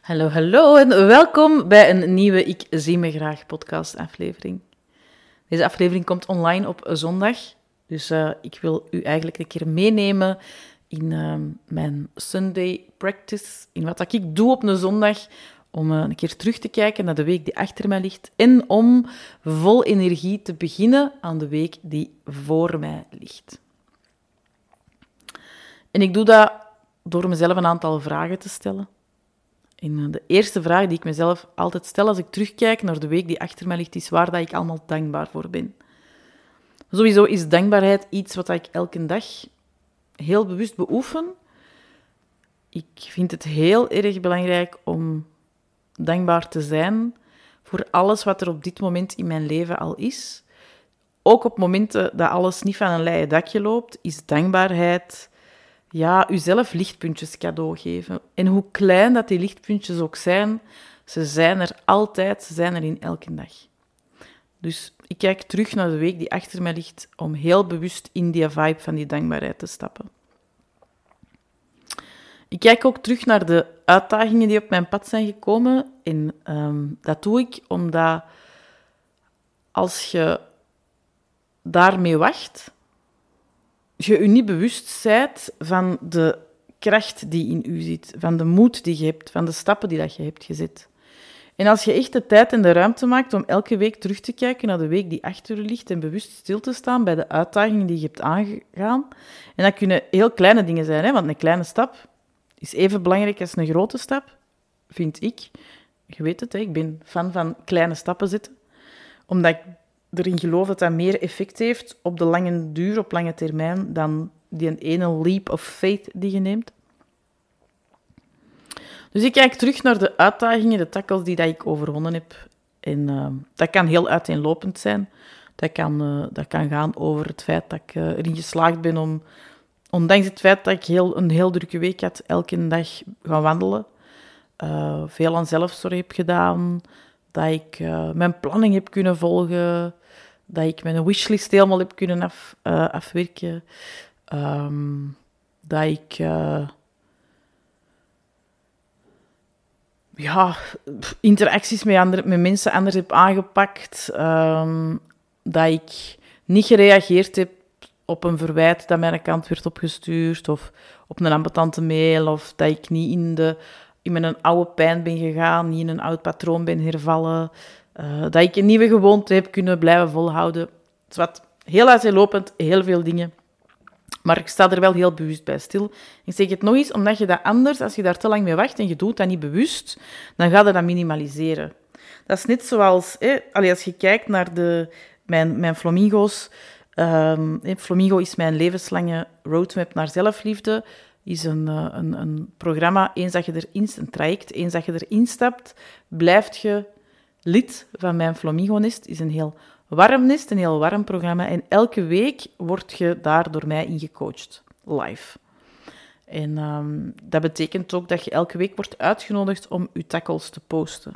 Hallo, hallo en welkom bij een nieuwe Ik Zie Me Graag podcast aflevering. Deze aflevering komt online op zondag, dus uh, ik wil u eigenlijk een keer meenemen in uh, mijn Sunday practice, in wat ik doe op een zondag, om uh, een keer terug te kijken naar de week die achter mij ligt en om vol energie te beginnen aan de week die voor mij ligt. En ik doe dat door mezelf een aantal vragen te stellen en eh, de eerste vraag die ik mezelf altijd stel als ik terugkijk naar de week die achter mij ligt, is waar dat ik allemaal dankbaar voor ben. Sowieso is dankbaarheid iets wat ik elke dag heel bewust beoefen. Ik vind het heel erg belangrijk om dankbaar te zijn voor alles wat er op dit moment in mijn leven al is. Ook op momenten dat alles niet van een leien dakje loopt, is dankbaarheid ja, uzelf lichtpuntjes cadeau geven. En hoe klein dat die lichtpuntjes ook zijn, ze zijn er altijd, ze zijn er in elke dag. Dus ik kijk terug naar de week die achter mij ligt om heel bewust in die vibe van die dankbaarheid te stappen. Ik kijk ook terug naar de uitdagingen die op mijn pad zijn gekomen. En ehm, dat doe ik omdat als je daarmee wacht, je je niet bewust bent van de kracht die in u zit, van de moed die je hebt, van de stappen die dat je hebt gezet. En als je echt de tijd en de ruimte maakt om elke week terug te kijken naar de week die achter je ligt en bewust stil te staan bij de uitdagingen die je hebt aangegaan. En dat kunnen heel kleine dingen zijn, hè? want een kleine stap is even belangrijk als een grote stap, vind ik. Je weet het, hè? ik ben fan van kleine stappen zetten, omdat ik erin geloof dat dat meer effect heeft op de lange duur, op lange termijn, dan die ene leap of faith die je neemt. Dus ik kijk terug naar de uitdagingen, de tackles die dat ik overwonnen heb. En uh, dat kan heel uiteenlopend zijn. Dat kan, uh, dat kan gaan over het feit dat ik uh, erin geslaagd ben om, ondanks het feit dat ik heel, een heel drukke week had, elke dag gaan wandelen. veel aan zelfzorg heb gedaan. Dat ik mijn planning heb kunnen volgen dat ik mijn wishlist helemaal heb kunnen af, uh, afwerken. Um, dat ik uh, ja, interacties met, andere, met mensen anders heb aangepakt. Um, dat ik niet gereageerd heb op een verwijt dat mijn kant werd opgestuurd. Of op een ambetante mail. Of dat ik niet in, de, in mijn oude pijn ben gegaan. Niet in een oud patroon ben hervallen. Uh, dat ik een nieuwe gewoonte heb kunnen blijven volhouden. Het is wat heel uiteenlopend, heel veel dingen. Maar ik sta er wel heel bewust bij stil. Ik zeg het nog eens, omdat je dat anders, als je daar te lang mee wacht en je doet dat niet bewust, dan ga je dat minimaliseren. Dat is net zoals, als je kijkt naar de, mijn, mijn flamingo's. Um, Flamingo is mijn levenslange roadmap naar zelfliefde. Is een, eh, een, een programma, eens dat je erin, een traject, eens dat je erin stapt, blijft je lid van mijn Flamingo-nest. is een heel warm nest, een heel warm programma. En elke week word je daar door mij in gecoacht, live. En um, dat betekent ook dat je elke week wordt uitgenodigd om je tackles te posten.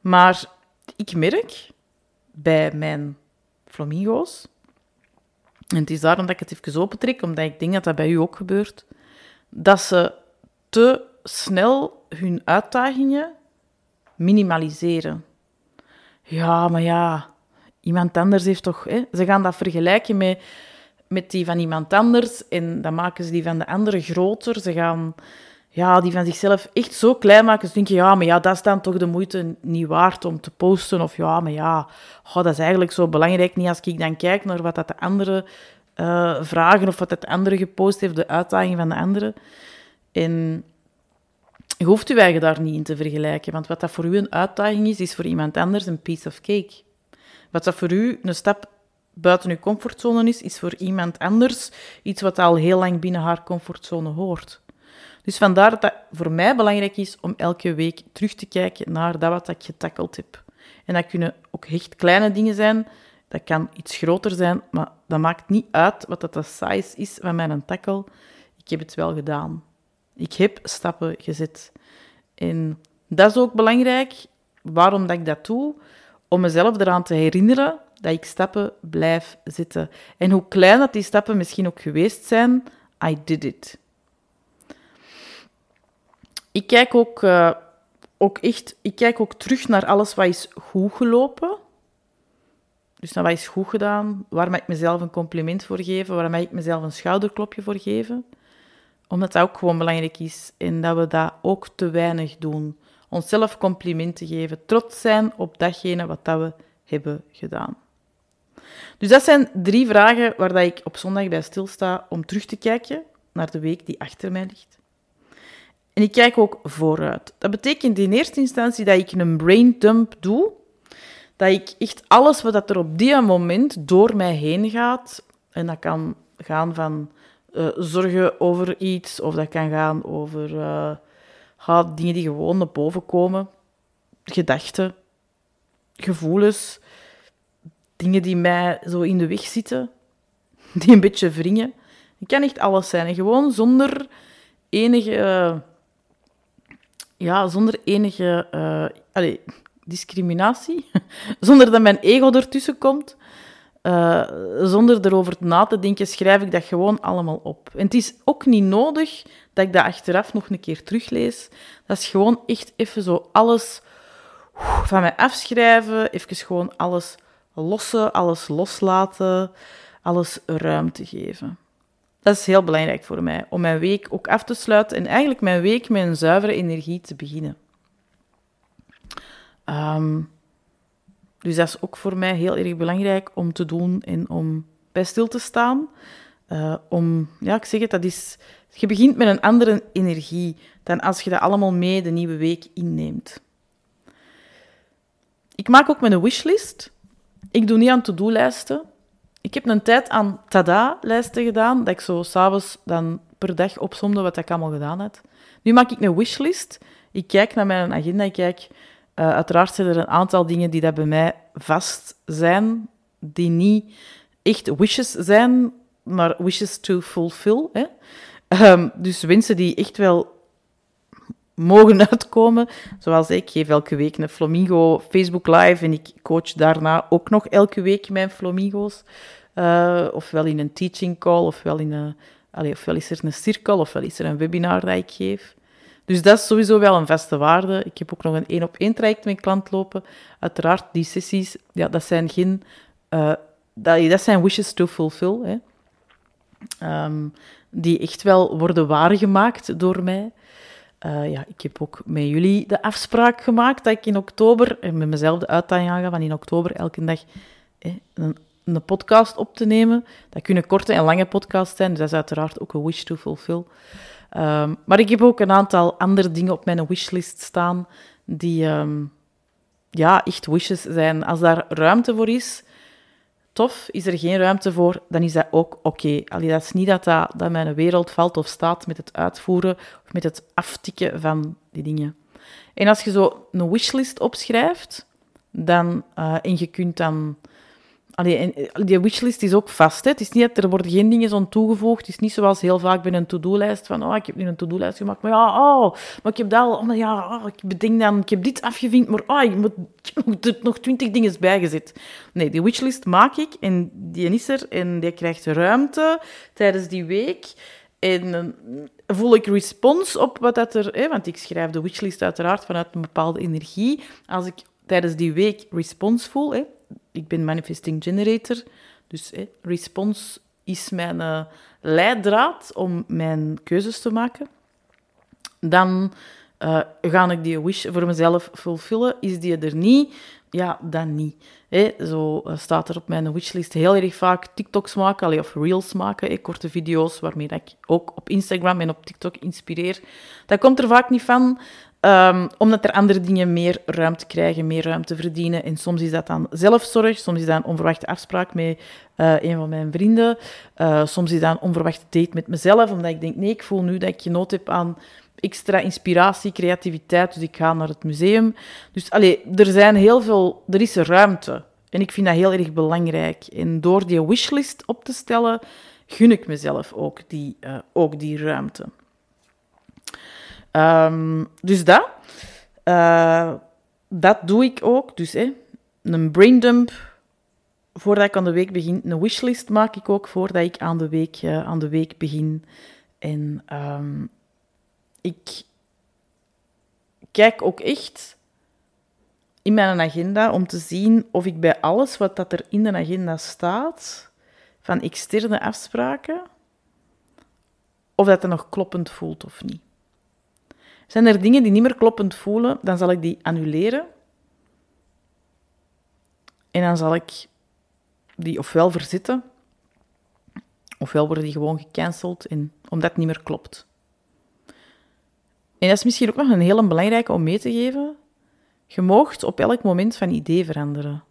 Maar ik merk bij mijn flamingo's, en het is daarom dat ik het even opentrek, omdat ik denk dat dat bij u ook gebeurt, dat ze te snel hun uitdagingen minimaliseren. Ja, maar ja, iemand anders heeft toch... Hè? Ze gaan dat vergelijken met, met die van iemand anders en dan maken ze die van de andere groter. Ze gaan ja, die van zichzelf echt zo klein maken. Ze denken, ja, maar ja, dat is dan toch de moeite niet waard om te posten. Of ja, maar ja, dat is eigenlijk zo belangrijk niet als ik dan kijk naar wat dat de anderen uh, vragen of wat dat de andere gepost heeft, de uitdaging van de anderen. En je hoeft je eigen daar niet in te vergelijken, want wat dat voor u een uitdaging is, is voor iemand anders een piece of cake. Wat dat voor u een stap buiten uw comfortzone is, is voor iemand anders iets wat al heel lang binnen haar comfortzone hoort. Dus vandaar dat het voor mij belangrijk is om elke week terug te kijken naar dat wat ik getackeld heb. En dat kunnen ook echt kleine dingen zijn, dat kan iets groter zijn, maar dat maakt niet uit wat dat de size is van mijn tackle. Ik heb het wel gedaan. Ik heb stappen gezet. En dat is ook belangrijk. Waarom dat ik dat doe? Om mezelf eraan te herinneren dat ik stappen blijf zetten. En hoe klein dat die stappen misschien ook geweest zijn, I did it. Ik kijk ook, uh, ook echt ik kijk ook terug naar alles wat is goed gelopen. Dus naar wat is goed gedaan, waar mag ik mezelf een compliment voor geven, waar mag ik mezelf een schouderklopje voor geven. Omdat dat ook gewoon belangrijk is en dat we dat ook te weinig doen. Onszelf complimenten geven, trots zijn op datgene wat dat we hebben gedaan. Dus dat zijn drie vragen waar dat ik op zondag bij stilsta om terug te kijken naar de week die achter mij ligt. En ik kijk ook vooruit. Dat betekent in eerste instantie dat ik een brain dump doe. Dat ik echt alles wat er op die moment door mij heen gaat, en dat kan gaan van uh, zorgen over iets, of dat kan gaan over uh, dingen die gewoon naar boven komen, gedachten, gevoelens, dingen die mij zo in de weg zitten, die een beetje wringen. Het kan echt alles zijn. En gewoon zonder enige... ja, zonder enige... Allez, discriminatie. zonder dat mijn ego ertussen komt. Uh, zonder erover na te denken, schrijf ik dat gewoon allemaal op. En het is ook niet nodig dat ik dat achteraf nog een keer teruglees. Dat is gewoon echt even zo alles van mij afschrijven, even gewoon alles lossen, alles loslaten, alles ruimte geven. Dat is heel belangrijk voor mij, om mijn week ook af te sluiten en eigenlijk mijn week met een zuivere energie te beginnen. Ehm, dus dat is ook voor mij heel erg belangrijk om te doen en om bij stil te staan. Uh, om, ja, ik zeg het, dat is, je begint met een andere energie dan als je dat allemaal mee de nieuwe week inneemt. Ik maak ook mijn wishlist. Ik doe niet aan to-do-lijsten. Ik heb een tijd aan tada-lijsten gedaan, dat ik zo s'avonds dan per dag opzomde wat ik allemaal gedaan had. Nu maak ik een wishlist. Ik kijk naar mijn agenda, kijk... Uh, uiteraard zijn er een aantal dingen die dat bij mij vast zijn, die niet echt wishes zijn, maar wishes to fulfill. Hè? Um, dus wensen die echt wel mogen uitkomen. Zoals ik geef elke week een Flamingo Facebook Live en ik coach daarna ook nog elke week mijn Flamingo's. Uh, ofwel in een teaching call, ofwel, in een, allez, ofwel is er een cirkel, ofwel is er een webinar dat ik geef. Dus dat is sowieso wel een vaste waarde. Ik heb ook nog een één-op-één traject met klant lopen. Uiteraard, die sessies, ja, dat zijn geen... Uh, dat, dat zijn wishes to fulfill, hè. Um, die echt wel worden waargemaakt door mij. Uh, ja, ik heb ook met jullie de afspraak gemaakt dat ik in oktober, en met mezelf de uitdaging aanga van in oktober elke dag een, een, podcast op te nemen. Dat kunnen korte en lange podcasts zijn, dus dat is uiteraard ook een wish to fulfill. Um, maar ik heb ook een aantal andere dingen op mijn wishlist staan die um, ja, echt wishes zijn. Als daar ruimte voor is, tof. Is er geen ruimte voor, dan is dat ook oké. Okay. Dat is niet dat, dat, mijn wereld valt of staat met het uitvoeren of met het aftikken van die dingen. En als je zo een wishlist opschrijft, dan, uh, en je kunt dan Allee, eh, die wishlist is ook vast. Hè. Het is niet dat er worden geen dingen zo toegevoegd. Het is niet zoals heel vaak bij een to-do-lijst van oh, ik heb nu een to-do-lijst gemaakt, maar ja, oh, maar ik heb dat al, oh, ja, oh, ik bedenk dan, ik heb dit afgevinkt, maar oh, ik, moet, heb nog twintig dingen bijgezet. Nee, die wishlist maak ik en die is er en die krijgt ruimte tijdens die week. En eh, voel ik respons op wat dat er... Hè, want ik schrijf de wishlist uiteraard vanuit een bepaalde energie. Als ik tijdens die week respons voel, hè, ik ben manifesting generator, dus hè, respons is mijn uh, leidraad om mijn keuzes te maken. Dan uh, ga ik die wish voor mezelf fulfillen. Is die er niet? Ja, dan niet. Hè, zo uh, staat er op mijn wishlist heel erg vaak TikToks maken, of reels maken, korte video's waarmee ik ook op Instagram en op TikTok inspireer. Dat komt er vaak niet van. Um, omdat er andere dingen meer ruimte krijgen, meer ruimte verdienen. En soms is dat dan zelfzorg, soms is dat een onverwachte afspraak met uh, een van mijn vrienden. Uh, soms is dat een onverwachte date met mezelf, omdat ik denk, nee, ik voel nu dat ik nood heb aan extra inspiratie, creativiteit, dus ik ga naar het museum. Dus allee, er zijn heel veel, er is ruimte. En ik vind dat heel erg belangrijk. En door die wishlist op te stellen, gun ik mezelf ook die, uh, ook die ruimte. Um, dus dat. Uh, dat doe ik ook. Dus hè, een braindump voordat ik aan de week begin. Een wishlist maak ik ook voordat ik aan de week, uh, aan de week begin. En um, ik kijk ook echt in mijn agenda om te zien of ik bij alles wat dat er in de agenda staat, van externe afspraken, of dat het nog kloppend voelt of niet. Zijn er dingen die niet meer kloppend voelen, dan zal ik die annuleren. En dan zal ik die ofwel verzitten, ofwel worden die gewoon gecanceld, en, omdat het niet meer klopt. En dat is misschien ook nog een hele belangrijke om mee te geven. Je moogt op elk moment van idee veranderen.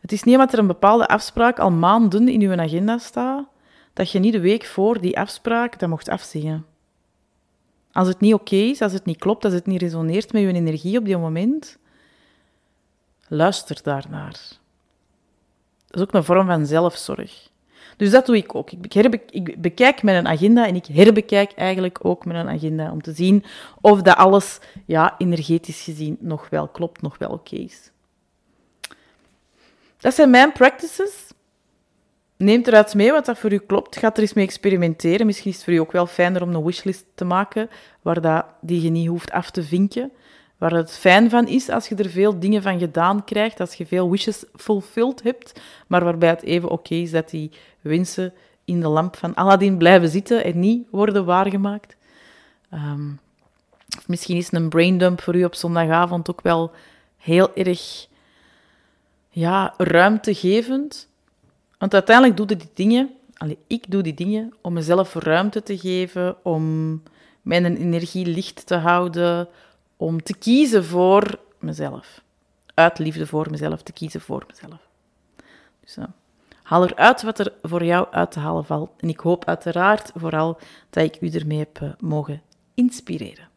Het is niet omdat er een bepaalde afspraak al maanden in je agenda staat, dat je niet de week voor die afspraak dat mocht afzeggen. Als het niet oké is, als het niet klopt, als het niet resoneert met je energie op die moment, luister daarnaar. Dat is ook een vorm van zelfzorg. Dus dat doe ik ook. Ik, ik bekijk mijn agenda en ik herbekijk eigenlijk ook mijn agenda om te zien of dat alles ja, energetisch gezien nog wel klopt, nog wel oké is. Dat zijn mijn practices. Neem eruit mee wat dat voor u klopt. Ga er eens mee experimenteren. Misschien is het voor u ook wel fijner om een wishlist te maken waar dat, die je niet hoeft af te vinken. Waar het fijn van is als je er veel dingen van gedaan krijgt, als je veel wishes fulfilled hebt, maar waarbij het even oké is dat die wensen in de lamp van Aladdin blijven zitten en niet worden waargemaakt. Um, misschien is een braindump voor u op zondagavond ook wel heel erg ja, ruimtegevend. Want uiteindelijk doe je die dingen, allee, ik doe die dingen om mezelf ruimte te geven, om mijn energie licht te houden, om te kiezen voor mezelf. Uit liefde voor mezelf, te kiezen voor mezelf. Dus uh, haal eruit wat er voor jou uit te halen valt. En ik hoop uiteraard vooral dat ik u ermee heb uh, mogen inspireren.